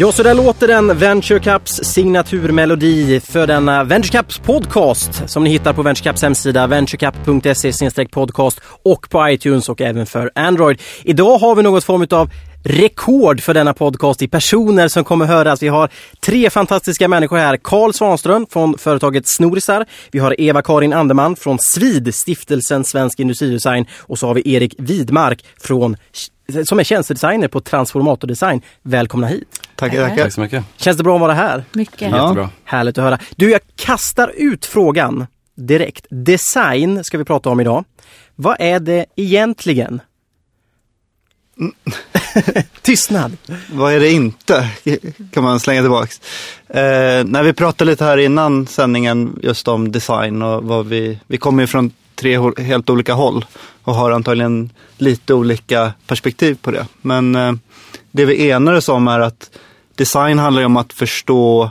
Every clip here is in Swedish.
Ja, så där låter den Venture Cups signaturmelodi för denna Venture Cups podcast som ni hittar på Venture Cups hemsida venturecup.se podcast och på iTunes och även för Android. Idag har vi något form av rekord för denna podcast i personer som kommer höras. Vi har tre fantastiska människor här. Karl Svanström från företaget Snorisar. Vi har Eva-Karin Anderman från Svid, stiftelsen Svensk Industridesign och så har vi Erik Widmark från som är tjänstedesigner på Transformator Design. Välkomna hit! Tackar, tackar. Tack så mycket. Känns det bra att vara här? Mycket. Jättebra. Härligt att höra. Du, jag kastar ut frågan direkt. Design ska vi prata om idag. Vad är det egentligen? Tystnad. Vad är det inte? Kan man slänga tillbaks. Eh, när vi pratade lite här innan sändningen just om design och vad vi, vi kommer ju från tre helt olika håll och har antagligen lite olika perspektiv på det. Men eh, det vi enades om är att design handlar ju om att förstå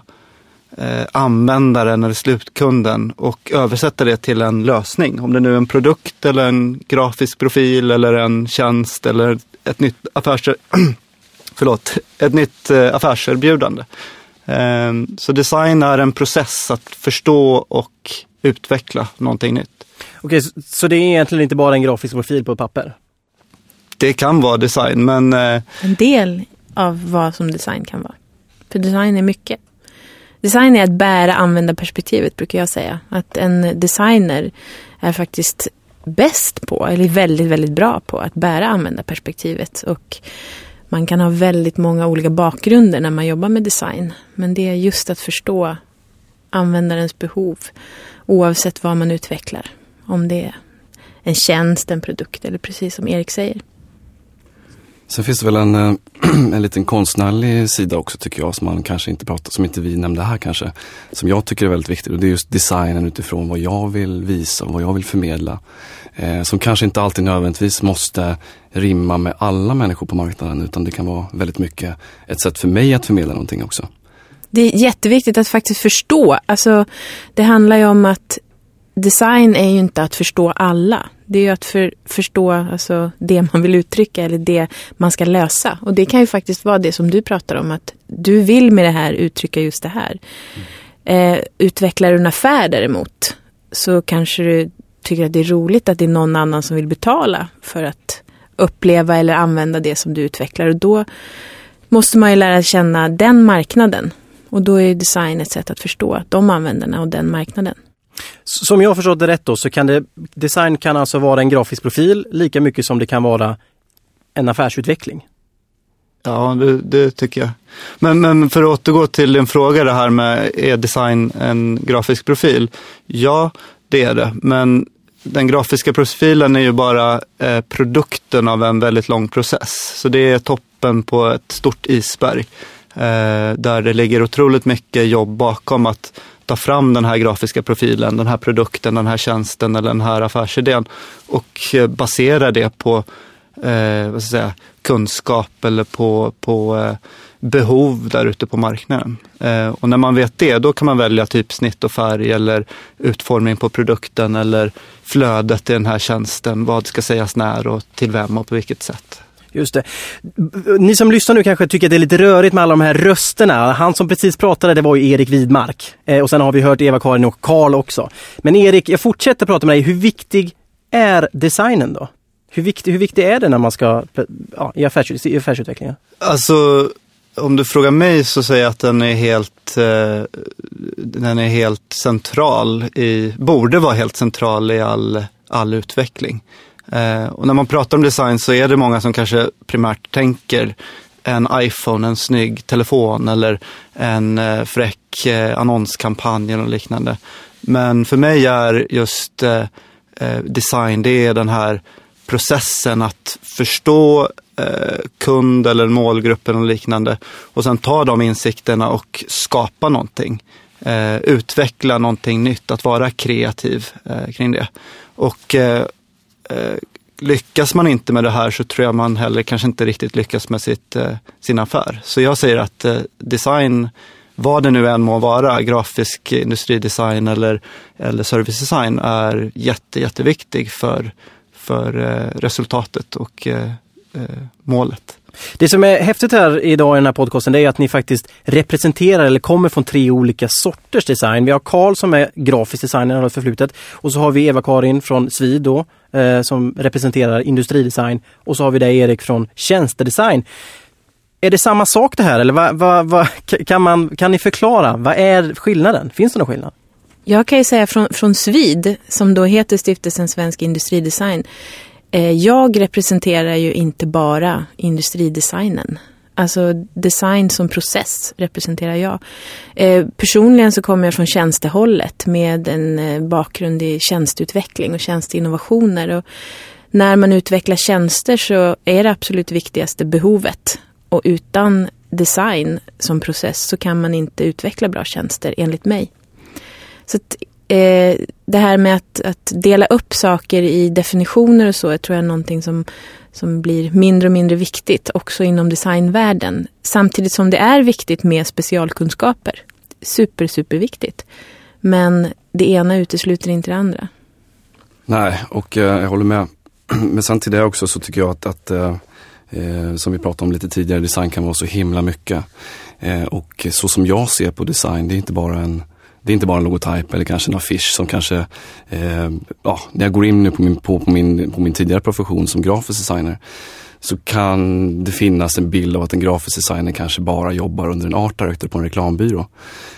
eh, användaren eller slutkunden och översätta det till en lösning. Om det nu är en produkt eller en grafisk profil eller en tjänst eller ett nytt affärs... Förlåt, ett nytt eh, affärserbjudande. Eh, så design är en process att förstå och utveckla någonting nytt. Okej, så, så det är egentligen inte bara en grafisk profil på ett papper? Det kan vara design, men eh, En del av vad som design kan vara. För design är mycket. Design är att bära användarperspektivet brukar jag säga. Att en designer är faktiskt bäst på, eller väldigt, väldigt bra på att bära användarperspektivet. Och man kan ha väldigt många olika bakgrunder när man jobbar med design. Men det är just att förstå användarens behov oavsett vad man utvecklar. Om det är en tjänst, en produkt eller precis som Erik säger. Sen finns det väl en, eh, en liten konstnärlig sida också tycker jag som man kanske inte pratar, som inte vi nämnde här kanske. Som jag tycker är väldigt viktigt och det är just designen utifrån vad jag vill visa och vad jag vill förmedla. Eh, som kanske inte alltid nödvändigtvis måste rimma med alla människor på marknaden utan det kan vara väldigt mycket ett sätt för mig att förmedla någonting också. Det är jätteviktigt att faktiskt förstå. Alltså, det handlar ju om att design är ju inte att förstå alla. Det är ju att för, förstå alltså, det man vill uttrycka eller det man ska lösa. Och det kan ju faktiskt vara det som du pratar om. Att du vill med det här uttrycka just det här. Eh, utvecklar du en affär däremot så kanske du tycker att det är roligt att det är någon annan som vill betala för att uppleva eller använda det som du utvecklar. Och då måste man ju lära känna den marknaden. Och då är design ett sätt att förstå de användarna och den marknaden. Som jag förstått det rätt då så kan det, design kan alltså vara en grafisk profil lika mycket som det kan vara en affärsutveckling. Ja, det, det tycker jag. Men, men för att återgå till din fråga det här med är design en grafisk profil? Ja, det är det. Men den grafiska profilen är ju bara eh, produkten av en väldigt lång process. Så det är toppen på ett stort isberg. Eh, där det ligger otroligt mycket jobb bakom att ta fram den här grafiska profilen, den här produkten, den här tjänsten eller den här affärsidén. Och eh, basera det på eh, vad ska jag säga, kunskap eller på, på eh, behov där ute på marknaden. Eh, och när man vet det, då kan man välja typsnitt och färg eller utformning på produkten eller flödet i den här tjänsten. Vad ska sägas när och till vem och på vilket sätt. Just det. Ni som lyssnar nu kanske tycker att det är lite rörigt med alla de här rösterna. Han som precis pratade det var ju Erik Widmark. Eh, och sen har vi hört Eva-Karin och Karl också. Men Erik, jag fortsätter prata med dig. Hur viktig är designen då? Hur viktig, hur viktig är det när man ska, ja, i, affärs, i affärsutvecklingen? Alltså, om du frågar mig så säger jag att den är helt, eh, den är helt central i, borde vara helt central i all, all utveckling. Eh, och när man pratar om design så är det många som kanske primärt tänker en iPhone, en snygg telefon eller en eh, fräck eh, annonskampanj eller liknande. Men för mig är just eh, eh design, det är den här processen att förstå eh, kund eller målgruppen och liknande och sen ta de insikterna och skapa någonting. Eh, utveckla någonting nytt, att vara kreativ kring det. Och eh, lyckas man inte med det här så tror jag man heller kanske inte riktigt lyckas med sitt, eh, sin affär. Så jag säger att eh, design, vad det nu än må vara, grafisk industridesign eller, eller servicedesign är jätte, jätteviktig för, för eh, resultatet och eh, eh, målet. Det som är häftigt här idag i den här podcasten det är att ni faktiskt representerar eller kommer från tre olika sorters design. Vi har Karl som är grafisk designer har förflutet och så har vi Eva-Karin från Svid då, eh, som representerar industridesign och så har vi dig Erik från tjänstedesign. Är det samma sak det här eller va, va, va, kan, man, kan ni förklara? Vad är skillnaden? Finns det någon skillnad? Jag kan ju säga från, från Svid, som då heter Stiftelsen Svensk Industridesign, Eh, jag representerar ju inte bara industridesignen. Alltså design som process representerar jag. Eh, personligen så kommer jag från tjänstehållet med en eh, bakgrund i tjänsteutveckling och tjänsteinnovationer. Och när man utvecklar tjänster så är det absolut viktigaste behovet. Och utan design som process så kan man inte utveckla bra tjänster enligt mig. Så att, eh, det här med att, att, dela upp saker i definitioner och så, jag tror jag är någonting som, som blir mindre och mindre viktigt också inom designvärlden. Samtidigt som det är viktigt med specialkunskaper. Super, superviktigt. Men det ena utesluter inte det andra. Nej, och eh, jag håller med. Men sen till det också så tycker jag att, att eh, eh, som vi pratade om lite tidigare, design kan vara så himla mycket. Eh, och så som jag ser på design, det är inte bara en det är inte bara en logotyp eller kanske en affisch som kanske, eh, ja, när jag går in nu på min, på, på, min, på min tidigare profession som grafisk designer så kan det finnas en bild av att en grafisk designer kanske bara jobbar under en art director på en reklambyrå.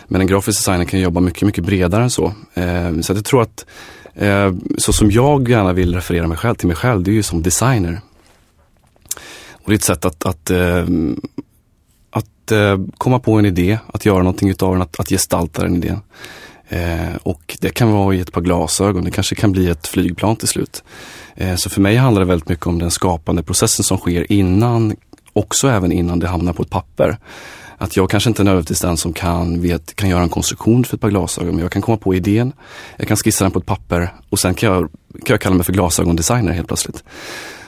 Men en grafisk designer kan jobba mycket, mycket bredare än så. Eh, så jag tror att eh, så som jag gärna vill referera mig själv till mig själv, det är ju som designer. Och det är ett sätt att, att eh, eh, komma på en idé, att göra någonting utav den, att, att gestalta den idén. Eh, och det kan vara i ett par glasögon, det kanske kan bli ett flygplan till slut. Eh, så för mig handlar det väldigt mycket om den skapande processen som sker innan, också även innan det hamnar på ett papper. Att jag kanske inte är nödvändigtvis den som kan, vet, kan göra en konstruktion för ett par glasögon, men jag kan komma på idén, jag kan skissa den på ett papper och sen kan jag, kan jag kalla mig för glasögondesigner helt plötsligt.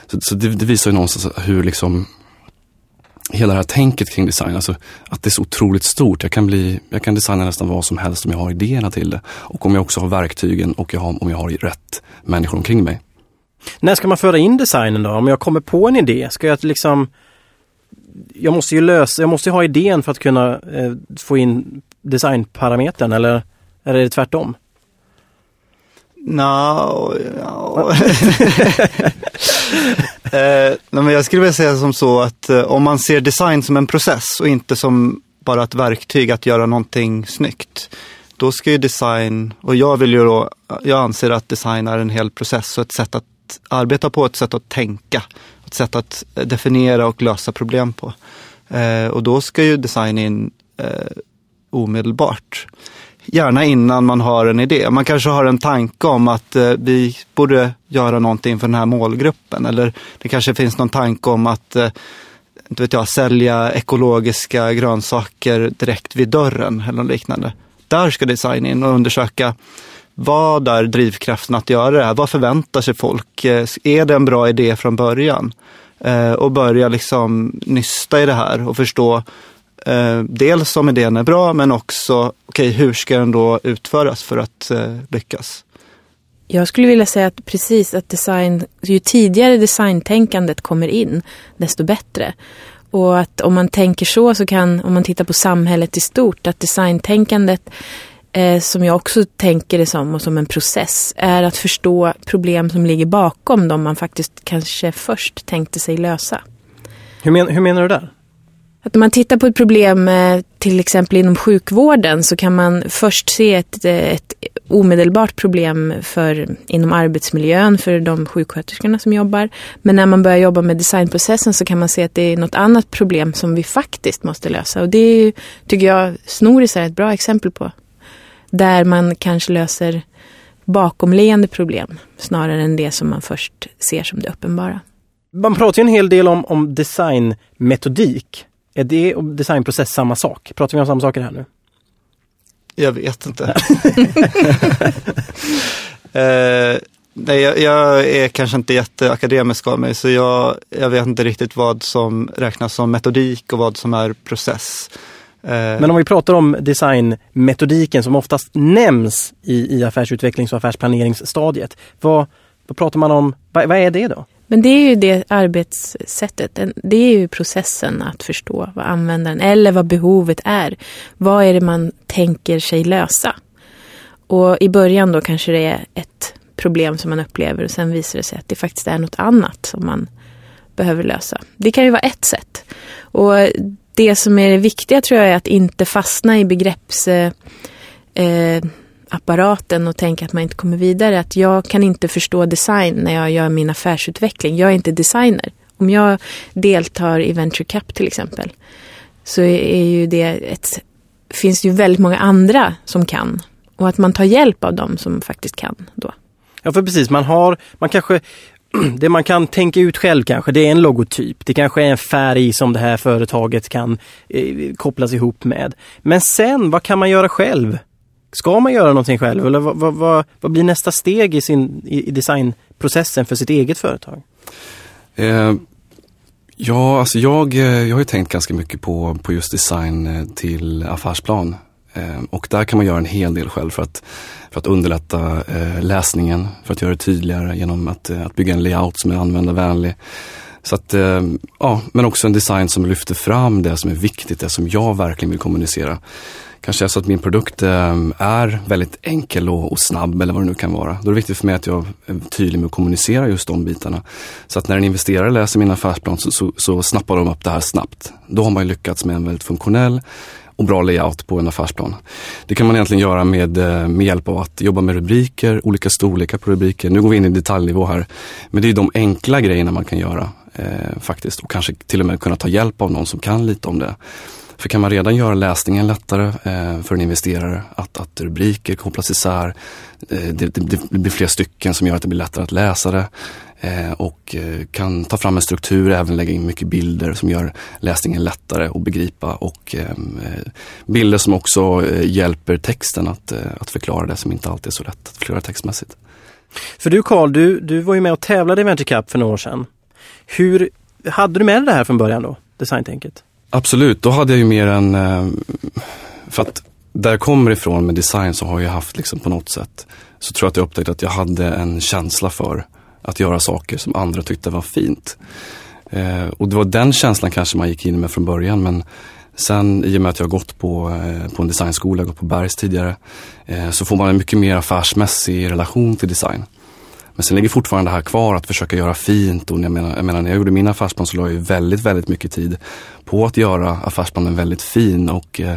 Så, så det, det, visar ju någonstans hur liksom hela det här tänket kring design, alltså att det är så otroligt stort. Jag kan, bli, jag kan designa nästan vad som helst om jag har idéerna till det. Och om jag också har verktygen och jag har, om jag har rätt människor omkring mig. När ska man föra in designen då? Om jag kommer på en idé, ska jag liksom jag måste ju lösa, jag måste ha idén för att kunna eh, få in designparametern eller, eller är det tvärtom? No, no. eh, men jag skulle vilja säga som så att eh, om man ser design som en process och inte som bara ett verktyg att göra någonting snyggt. Då ska ju design, och jag vill ju då, jag anser att design är en hel process och ett sätt att arbeta på, ett sätt att tänka, ett sätt att definiera och lösa problem på. Eh, och då ska ju design in eh, omedelbart gärna innan man har en idé. Man kanske har en tanke om att eh, vi borde göra någonting för den här målgruppen. Eller det kanske finns någon tanke om att eh, inte vet jag, sälja ekologiska grönsaker direkt vid dörren eller något liknande. Där ska design in och undersöka vad är drivkraften att göra det här? Vad förväntar sig folk? Eh, är det en bra idé från början? Eh, och börja liksom nysta i det här och förstå eh, dels om idén är bra men också okay, hur ska den då utföras för att eh, lyckas? Jag skulle vilja säga att precis att design, ju tidigare designtänkandet kommer in, desto bättre. Och att om man tänker så, så kan, om man tittar på samhället i stort, att designtänkandet eh, som jag också tänker det som och som en process, är att förstå problem som ligger bakom de man faktiskt kanske först tänkte sig lösa. Hur, men, hur menar du där? Att om man tittar på ett problem eh, till exempel inom sjukvården så kan man först se ett, eh, ett omedelbart problem för, inom arbetsmiljön för de sjuksköterskorna som jobbar. Men när man börjar jobba med designprocessen så kan man se att det är något annat problem som vi faktiskt måste lösa. Och det är, tycker jag Snoris är ett bra exempel på. Där man kanske löser bakomliggande problem snarare än det som man först ser som det uppenbara. Man pratar ju en hel del om, om designmetodik. Är det och designprocess samma sak? Pratar vi om samma saker här nu? Jag vet inte. eh, nej, jag, jag, är kanske inte jätteakademisk av mig så jag, jag vet inte riktigt vad som räknas som metodik och vad som är process. Eh, Men om vi pratar om designmetodiken som oftast nämns i, i affärsutvecklings och affärsplaneringsstadiet. Vad, vad pratar man om? Vad, vad är det då? Men det är ju det arbetssättet. Det är ju processen att förstå vad användaren eller vad behovet är. Vad är det man tänker sig lösa? Och i början då kanske det är ett problem som man upplever och sen visar det sig att det faktiskt är något annat som man behöver lösa. Det kan ju vara ett sätt. Och det som är det viktiga tror jag är att inte fastna i begrepps... eh, eh apparaten och tänka att man inte kommer vidare. Att jag kan inte förstå design när jag gör min affärsutveckling. Jag är inte designer. Om jag deltar i Venture Cap till exempel så är ju det ett, finns det ju väldigt många andra som kan. Och att man tar hjälp av dem som faktiskt kan då. Ja, för precis. Man har, man kanske det man kan tänka ut själv kanske, det är en logotyp. Det kanske är en färg som det här företaget kan eh, kopplas ihop med. Men sen, vad kan man göra själv? Ska man göra någonting själv eller vad, vad, vad, vad blir nästa steg i, sin, i, designprocessen för sitt eget företag? Eh, ja, alltså jag, eh, jag har tänkt ganska mycket på, på just design eh, till affärsplan. Eh, och där kan man göra en hel del själv för att, för att underlätta eh, läsningen, för att göra det tydligare genom att, eh, att bygga en layout som är användarvänlig. Så att, ja, men också en design som lyfter fram det som är viktigt, det som jag verkligen vill kommunicera. Kanske är så att min produkt eh, är väldigt enkel och, snabb eller vad det nu kan vara. Då är det viktigt för mig att jag är tydlig med att kommunicera just de bitarna. Så att när en investerare läser min affärsplan så, så, så snappar de upp det här snabbt. Då har man ju lyckats med en väldigt funktionell och bra layout på en affärsplan. Det kan man egentligen göra med, eh, med hjälp av att jobba med rubriker, olika storlekar på rubriker. Nu går vi in i detaljnivå här. Men det är de enkla grejerna man kan göra eh, faktiskt och kanske till och med kunna ta hjälp av någon som kan lite om det. För kan man redan göra läsningen lättare eh, för en investerare, att, att rubriker kopplas isär, eh, det, det, det, blir fler stycken som gör att det blir lättare att läsa det. Eh, och eh, kan ta fram en struktur, även lägga in mycket bilder som gör läsningen lättare att begripa och eh, eh bilder som också eh, hjälper texten att, att förklara det som inte alltid är så lätt att förklara textmässigt. För du Karl, du, du var ju med och tävlade i Venture Cup för några år sedan. Hur hade du med dig det här från början då, designtänket? Absolut, då hade jag ju mer en... Eh, för att där jag kommer ifrån med design så har jag haft liksom på något sätt så tror jag att jag upptäckte att jag hade en känsla för att göra saker som andra tyckte var fint. Eh, och det var den känslan kanske man gick in med från början men sen i och med att jag gått på, eh, på en designskola, gått på Bergs tidigare, eh, så får man en mycket mer affärsmässig relation till design. Men sen ligger fortfarande det här kvar att försöka göra fint och jag menar, jag menar när jag gjorde min affärsplan så la jag väldigt, väldigt mycket tid på att göra affärsplanen väldigt fin och eh,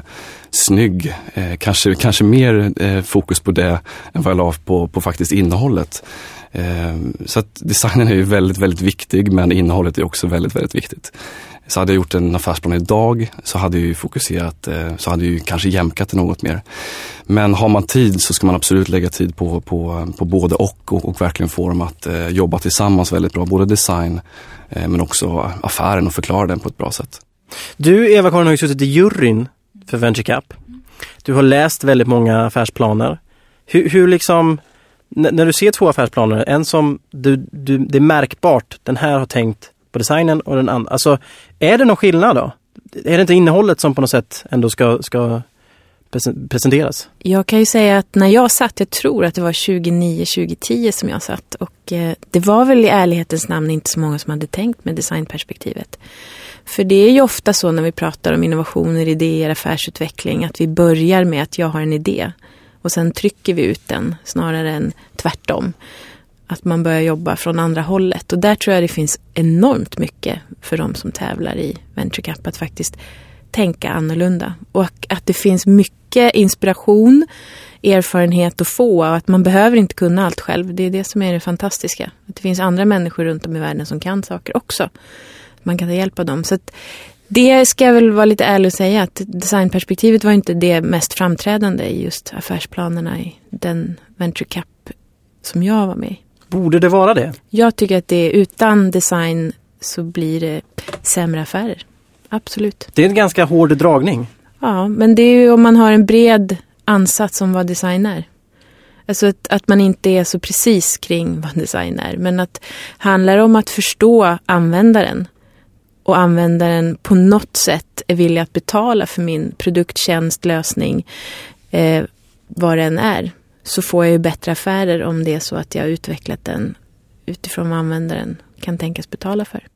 snygg. Eh, kanske, kanske mer eh, fokus på det än vad jag la på, på faktiskt innehållet. Ehm, så att designen är ju väldigt, väldigt viktig men innehållet är också väldigt, väldigt viktigt. Så hade jag gjort en affärsplan idag så hade jag ju fokuserat, eh, så hade jag ju kanske jämkat det något mer. Men har man tid så ska man absolut lägga tid på, på, på både och, och och verkligen få dem att eh, jobba tillsammans väldigt bra. Både design eh, men också affären och förklara den på ett bra sätt. Du Eva-Karin har ju suttit i juryn för Venture Cup. Du har läst väldigt många affärsplaner. Hur, hur liksom när du ser två affärsplaner, en som du, du, det är märkbart, den här har tänkt på designen och den andra. Alltså, är det någon skillnad då? Är det inte innehållet som på något sätt ändå ska, ska presenteras? Jag kan ju säga att när jag satt, jag tror att det var 2009-2010 som jag satt och eh, det var väl i ärlighetens namn inte så många som hade tänkt med designperspektivet. För det är ju ofta så när vi pratar om innovationer, idéer, affärsutveckling att vi börjar med att jag har en idé och sen trycker vi ut den snarare än tvärtom. Att man börjar jobba från andra hållet. Och där tror jag det finns enormt mycket för de som tävlar i Venture Cup att faktiskt tänka annorlunda. Och att det finns mycket inspiration, erfarenhet att få och att man behöver inte kunna allt själv. Det är det som är det fantastiska. Att det finns andra människor runt om i världen som kan saker också. Man kan ta hjälp av dem. Så det ska jag väl vara lite ärlig och säga att designperspektivet var inte det mest framträdande i just affärsplanerna i den Venture Cup som jag var med i. Borde det vara det? Jag tycker att det utan design så blir det sämre affärer. Absolut. Det är en ganska hård dragning. Ja, men det är ju om man har en bred ansats om vad design är. Alltså att, att man inte är så precis kring vad design är. Men att handlar om att förstå användaren och användaren på något sätt är villig att betala för min produkt, tjänst, lösning, eh, vad den är, så får jag ju bättre affärer om det är så att jag har utvecklat den utifrån vad användaren kan tänkas betala för.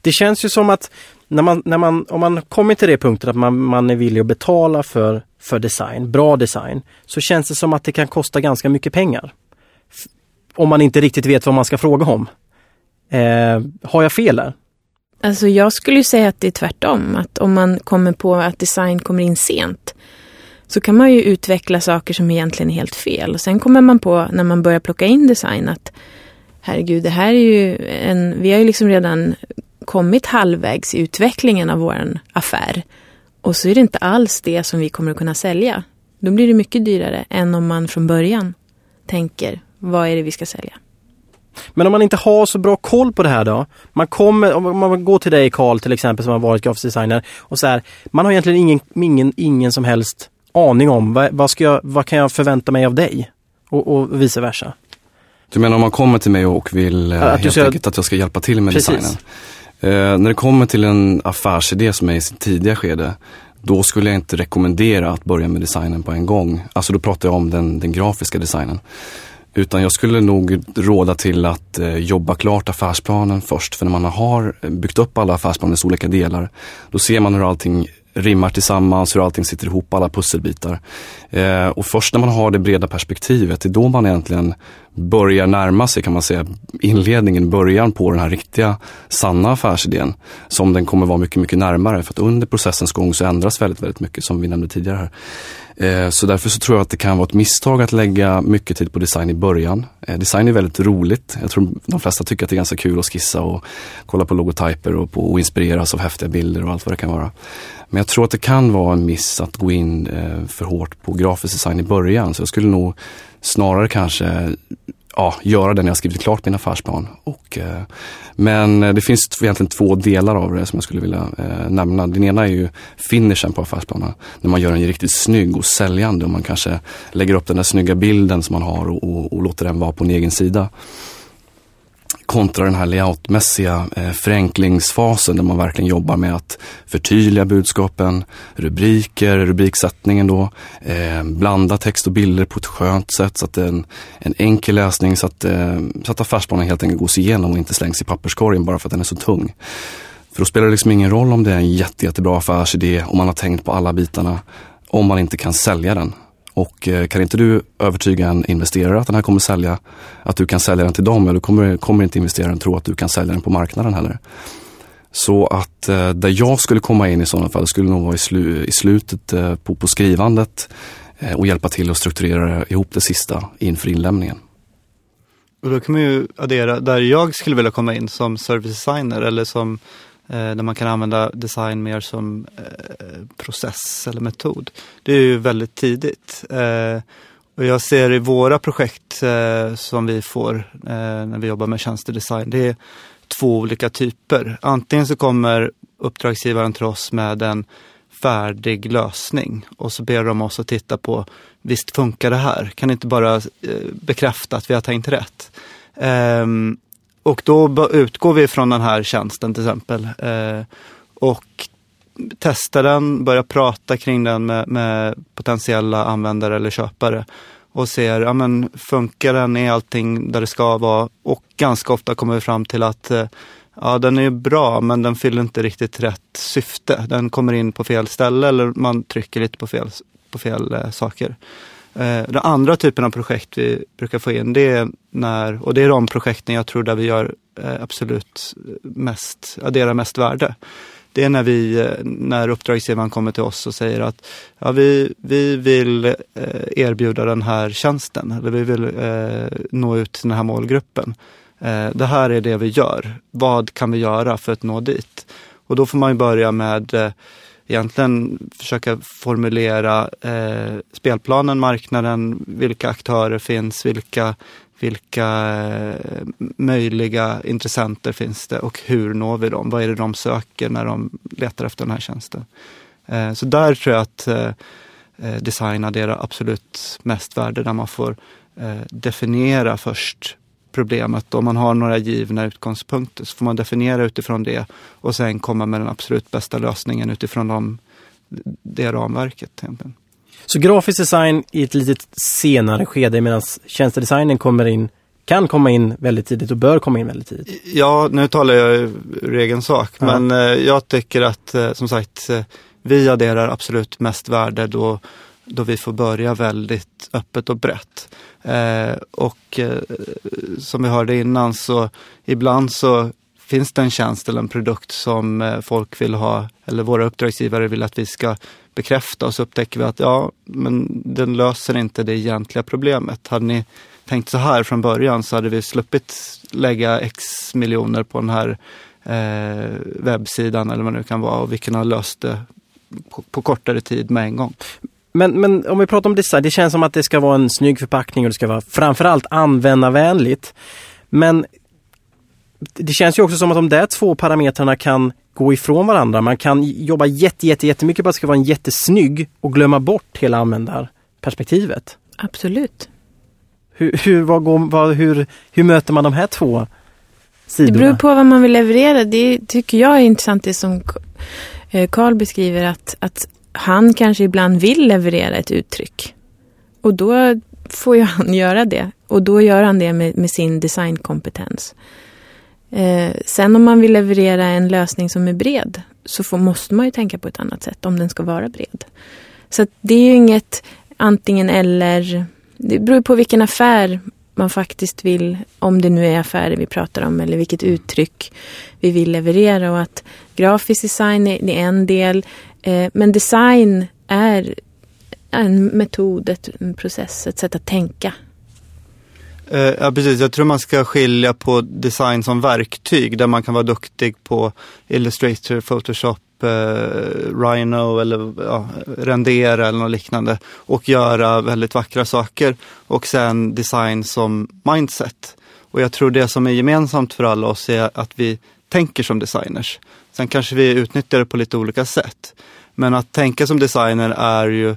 Det känns ju som att när man, när man, om man kommer till det punkten att man, man är villig att betala för, för design, bra design, så känns det som att det kan kosta ganska mycket pengar. Om man inte riktigt vet vad man ska fråga om. Eh, har jag fel där? Alltså jag skulle säga att det är tvärtom. Att om man kommer på att design kommer in sent så kan man ju utveckla saker som egentligen är helt fel. Och sen kommer man på när man börjar plocka in design att herregud, det här är ju en... Vi har ju liksom redan kommit halvvägs i utvecklingen av vår affär. Och så är det inte alls det som vi kommer att kunna sälja. Då blir det mycket dyrare än om man från början tänker, vad är det vi ska sälja? Men om man inte har så bra koll på det här då? Man kommer, om man går till dig Karl till exempel som har varit grafisk designer och så här, man har egentligen ingen, ingen, ingen som helst aning om vad, vad, ska jag, vad kan jag förvänta mig av dig? Och, och vice versa. Du menar om man kommer till mig och vill eh, att helt ska... enkelt att jag ska hjälpa till med Precis. designen? Eh, när det kommer till en affärsidé som är i sitt tidiga skede, då skulle jag inte rekommendera att börja med designen på en gång. Alltså då pratar jag om den, den grafiska designen. Utan jag skulle nog råda till att eh, jobba klart affärsplanen först. För när man har byggt upp alla affärsplanens olika delar, då ser man hur allting rimmar tillsammans, hur allting sitter ihop, alla pusselbitar. Eh, och först när man har det breda perspektivet, det är då man egentligen börjar närma sig kan man säga inledningen, början på den här riktiga sanna affärsidén. Som den kommer vara mycket, mycket närmare för att under processens gång så ändras väldigt, väldigt mycket som vi nämnde tidigare här. Eh, så därför så tror jag att det kan vara ett misstag att lägga mycket tid på design i början. Eh, design är väldigt roligt. Jag tror de flesta tycker att det är ganska kul att skissa och kolla på logotyper och, på, och inspireras av häftiga bilder och allt vad det kan vara. Men jag tror att det kan vara en miss att gå in eh, för hårt på grafisk design i början. Så jag skulle nog snarare kanske ja, göra det när jag skrivit klart min affärsplan. Och, eh, men eh, det finns egentligen två delar av det som jag skulle vilja eh, nämna. Den ena är ju finishen på affärsplanen. När man gör den riktigt snygg och säljande och man kanske lägger upp den där snygga bilden som man har och, och, och låter den vara på en egen sida kontra den här layoutmässiga eh, förenklingsfasen där man verkligen jobbar med att förtydliga budskapen, rubriker, rubriksättningen då, eh, blanda text och bilder på ett skönt sätt så att det är en, en enkel läsning så att, eh, så att affärsplanen helt enkelt gås igenom och inte slängs i papperskorgen bara för att den är så tung. För då spelar det liksom ingen roll om det är en jätte, jättebra affärsidé, om man har tänkt på alla bitarna, om man inte kan sälja den. Och eh, kan inte du övertyga en investerare att den här kommer sälja, att du kan sälja den till dem, eller kommer, kommer inte investeraren tro att du kan sälja den på marknaden heller. Så att eh, där jag skulle komma in i sådana fall skulle nog vara i, slu, i slutet eh, på, på skrivandet eh, och hjälpa till att strukturera ihop det sista inför inlämningen. Och då kan man ju addera, där jag skulle vilja komma in som service designer eller som Eh, där man kan använda design mer som eh, process eller metod. Det är ju väldigt tidigt. Eh, och jag ser i våra projekt som vi får när vi jobbar med tjänstedesign, det är två olika typer. Antingen så kommer uppdragsgivaren till oss med en färdig lösning och så ber de oss att titta på, visst funkar det här? Kan inte bara bekräfta att vi har tänkt rätt? Ehm, och då utgår vi från den här tjänsten till exempel. Eh, och testar den, börjar prata kring den med, med, potentiella användare eller köpare. Och ser, ja men funkar den, är allting där det ska vara? Och ganska ofta kommer vi fram till att eh, ja den är bra men den fyller inte riktigt rätt syfte. Den kommer in på fel ställe eller man trycker lite på fel, på fel eh, saker. Eh, den andra typen av projekt vi brukar få in, det är när, och det är de projekten jag tror där vi gör eh, absolut mest, adderar mest värde. Det är när vi, eh, när uppdragsgivaren kommer till oss och säger att ja, vi, vi vill erbjuda den här tjänsten, eller vi vill eh, nå ut till den här målgruppen. Eh, det här är det vi gör. Vad kan vi göra för att nå dit? Och då får man börja med egentligen försöka formulera eh, spelplanen, marknaden, vilka aktörer finns, vilka, vilka eh, möjliga intressenter finns det och hur når vi dem? Vad är det de söker när de letar efter den här tjänsten? Eh, så där tror jag att eh, eh design adderar absolut mest värde, där man får eh, definiera först problemet. Om man har några givna utgångspunkter så får man definiera utifrån det och sen komma med den absolut bästa lösningen utifrån de, det ramverket. Så grafisk design i ett lite senare skede medan tjänstedesignen kommer in kan komma in väldigt tidigt och bör komma in väldigt tidigt? Ja, nu talar jag ur egen sak, ja. men eh, jag tycker att eh, som sagt eh, vi adderar absolut mest värde då, då vi får börja väldigt öppet och brett. Eh, och eh, som vi hörde innan så ibland så finns det en tjänst eller en produkt som eh, folk vill ha eller våra uppdragsgivare vill att vi ska bekräfta och så upptäcker vi att ja, men den löser inte det egentliga problemet. Hade ni tänkt så här från början så hade vi sluppit lägga x miljoner på den här eh, webbsidan eller vad det nu kan vara och vi kan ha löst det på, på kortare tid med en gång. Men, men om vi pratar om design, det känns som att det ska vara en snygg förpackning och det ska vara framförallt användarvänligt. Men det känns ju också som att de där två parametrarna kan gå ifrån varandra. Man kan jobba jätte, jätte, jättemycket på att det ska vara en jättesnygg och glömma bort hela användarperspektivet. Absolut. Hur, hur, vad går, vad, hur, hur möter man de här två sidorna? Det beror på vad man vill leverera. Det tycker jag är intressant det som Karl beskriver att, att han kanske ibland vill leverera ett uttryck. Och då får ju han göra det. Och då gör han det med, med sin designkompetens. Eh, sen om man vill leverera en lösning som är bred så får, måste man ju tänka på ett annat sätt om den ska vara bred. Så det är ju inget antingen eller. Det beror på vilken affär man faktiskt vill, om det nu är affärer vi pratar om eller vilket uttryck vi vill leverera och att grafisk design är, är en del Eh, men design är en metod, ett, en process, ett sätt att tänka eh, ja, precis. Jag tror man ska skilja på design som verktyg där man kan vara duktig på Illustrator, Photoshop, eh, Rhino eller ja, rendera eller något liknande och göra väldigt vackra saker. Och sen design som mindset. Och jag tror det som är gemensamt för alla oss är att vi tänker som designers. Sen kanske vi utnyttjar det på lite olika sätt. Men att tänka som designer är ju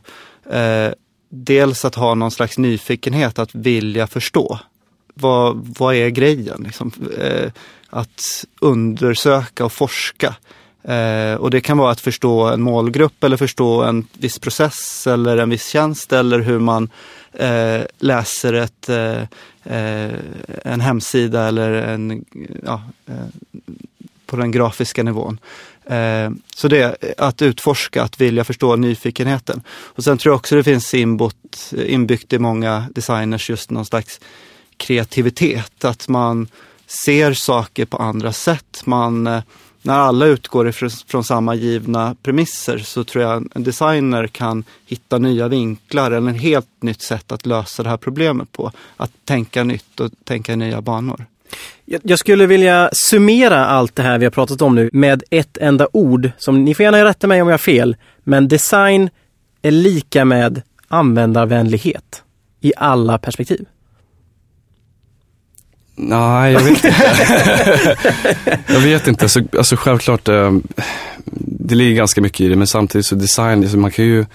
eh, dels att ha någon slags nyfikenhet, att vilja förstå. Vad, vad är grejen? Liksom, eh, att undersöka och forska. Eh, och det kan vara att förstå en målgrupp eller förstå en viss process eller en viss tjänst eller hur man eh, läser ett, eh, eh, en hemsida eller en, ja, eh, på den grafiska nivån. Eh, så det att utforska, att vilja förstå nyfikenheten. Och sen tror jag också det finns inbott, inbyggt i många designers just någon slags kreativitet. Att man ser saker på andra sätt. Man, eh, när alla utgår ifrån, från samma givna premisser så tror jag en designer kan hitta nya vinklar eller ett helt nytt sätt att lösa det här problemet på. Att tänka nytt och tänka i nya banor. Jag skulle vilja summera allt det här vi har pratat om nu med ett enda ord. Som, ni får gärna rätta mig om jag har fel, men design är lika med användarvänlighet i alla perspektiv. Nej, jag vet inte. jag vet inte. Så, alltså självklart, eh, det ligger ganska mycket i det, men samtidigt så design, alltså man kan ju,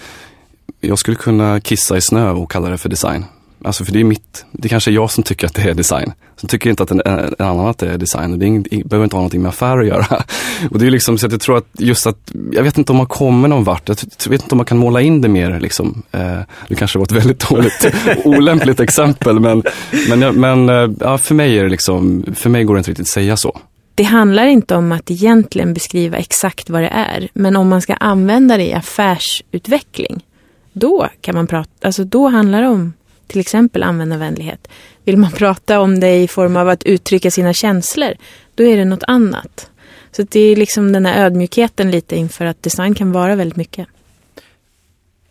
jag skulle kunna kissa i snö och kalla det för design. Alltså för det är mitt, det kanske är jag som tycker att det är design. Som tycker inte att en, en annan att det är design. Och det, är ing, det behöver inte ha någonting med affär att göra. Och det är liksom så att jag tror att just att, jag vet inte om man kommer någon vart. Jag vet inte om man kan måla in det mer liksom. Eh, det kanske var ett väldigt dåligt, olämpligt exempel. Men, men, men eh, ja, för mig är det liksom, för mig går det inte riktigt att säga så. Det handlar inte om att egentligen beskriva exakt vad det är. Men om man ska använda det i affärsutveckling. Då kan man prata, alltså då handlar det om till exempel användarvänlighet. Vill man prata om det i form av att uttrycka sina känslor, då är det något annat. Så det är liksom den här ödmjukheten lite inför att design kan vara väldigt mycket.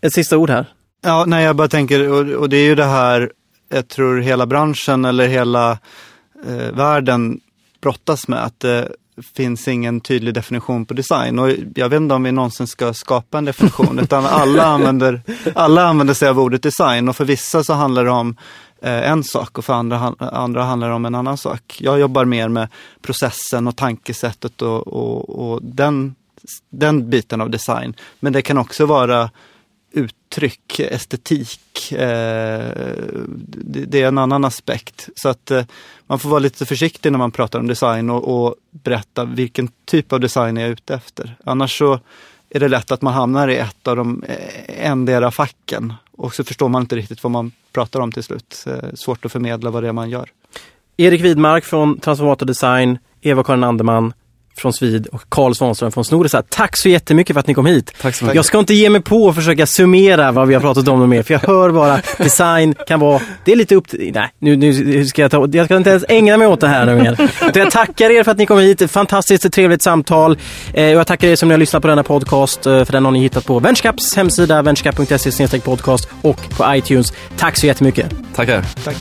Ett sista ord här. Ja, nej, jag bara tänker, och, och det är ju det här, jag tror hela branschen eller hela eh, världen brottas med, att det eh, finns ingen tydlig definition på design. Och jag vet inte om vi någonsin ska skapa en definition, utan alla använder, alla använder sig av ordet design och för vissa så handlar det om eh, en sak och för andra, andra handlar det om en annan sak. Jag jobbar mer med processen och tankesättet och, och, och den, den biten av design. Men det kan också vara uttryck, estetik. Eh, det är en annan aspekt. Så att eh, man får vara lite försiktig när man pratar om design och, och berätta vilken typ av design är jag ute efter. Annars så är det lätt att man hamnar i ett av de eh, endera facken och så förstår man inte riktigt vad man pratar om till slut. Eh, svårt att förmedla vad det är man gör. Erik Widmark från Transformator Design, Eva-Karin Anderman från Svid och Karl Svanström från Snoresa. Tack så jättemycket för att ni kom hit. Tack så mycket. Jag ska inte ge mig på att försöka summera vad vi har pratat om mer, för jag hör bara design kan vara, det är lite upp till, nej, nu, nu ska jag ta, jag ska inte ens ägna mig åt det här nu mer. Utan jag tackar er för att ni kom hit, fantastiskt trevligt samtal. Eh, och jag tackar er som ni har lyssnat på denna podcast, eh, för den har ni hittat på Venturecaps hemsida, venturecap.se podcast och på iTunes. Tack så jättemycket. Tackar. Tack.